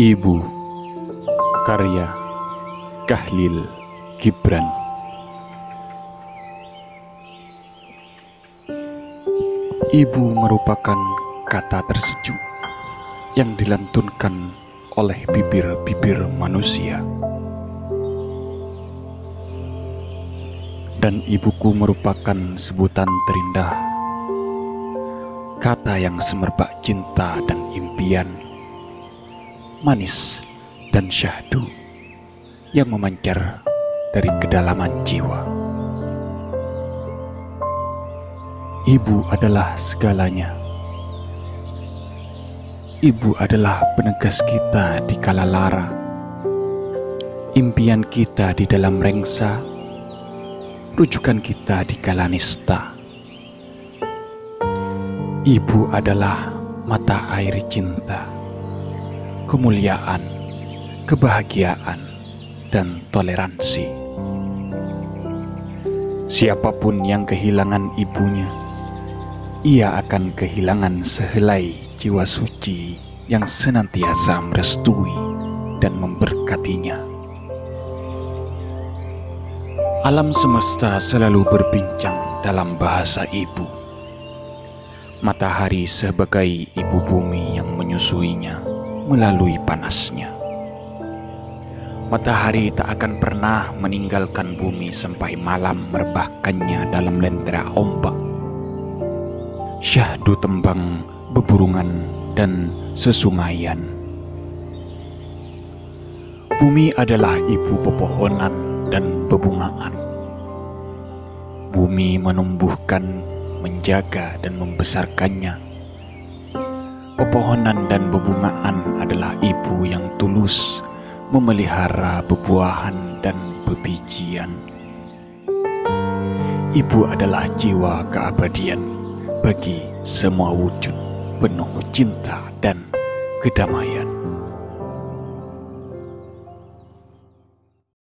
Ibu. Karya Kahlil Gibran. Ibu merupakan kata tersejuk yang dilantunkan oleh bibir-bibir manusia. Dan ibuku merupakan sebutan terindah, kata yang semerbak cinta dan impian, manis dan syahdu yang memancar dari kedalaman jiwa. Ibu adalah segalanya. Ibu adalah penegas kita di kala lara, impian kita di dalam rengsa, rujukan kita di kala nista. Ibu adalah mata air cinta, kemuliaan, kebahagiaan, dan toleransi. Siapa pun yang kehilangan ibunya, ia akan kehilangan sehelai jiwa suci yang senantiasa merestui dan memberkatinya. Alam semesta selalu berbincang dalam bahasa ibu. Matahari sebagai ibu bumi yang menyusuinya melalui panasnya. Matahari tak akan pernah meninggalkan bumi sampai malam merebahkannya dalam lentera ombak. Syahdu tembang beburungan, dan sesungaian. Bumi adalah ibu pepohonan dan bebungaan. Bumi menumbuhkan, menjaga, dan membesarkannya. Pepohonan dan bebungaan adalah ibu yang tulus memelihara bebuahan dan bebijian. Ibu adalah jiwa keabadian bagi semua wujud penuh cinta dan kedamaian.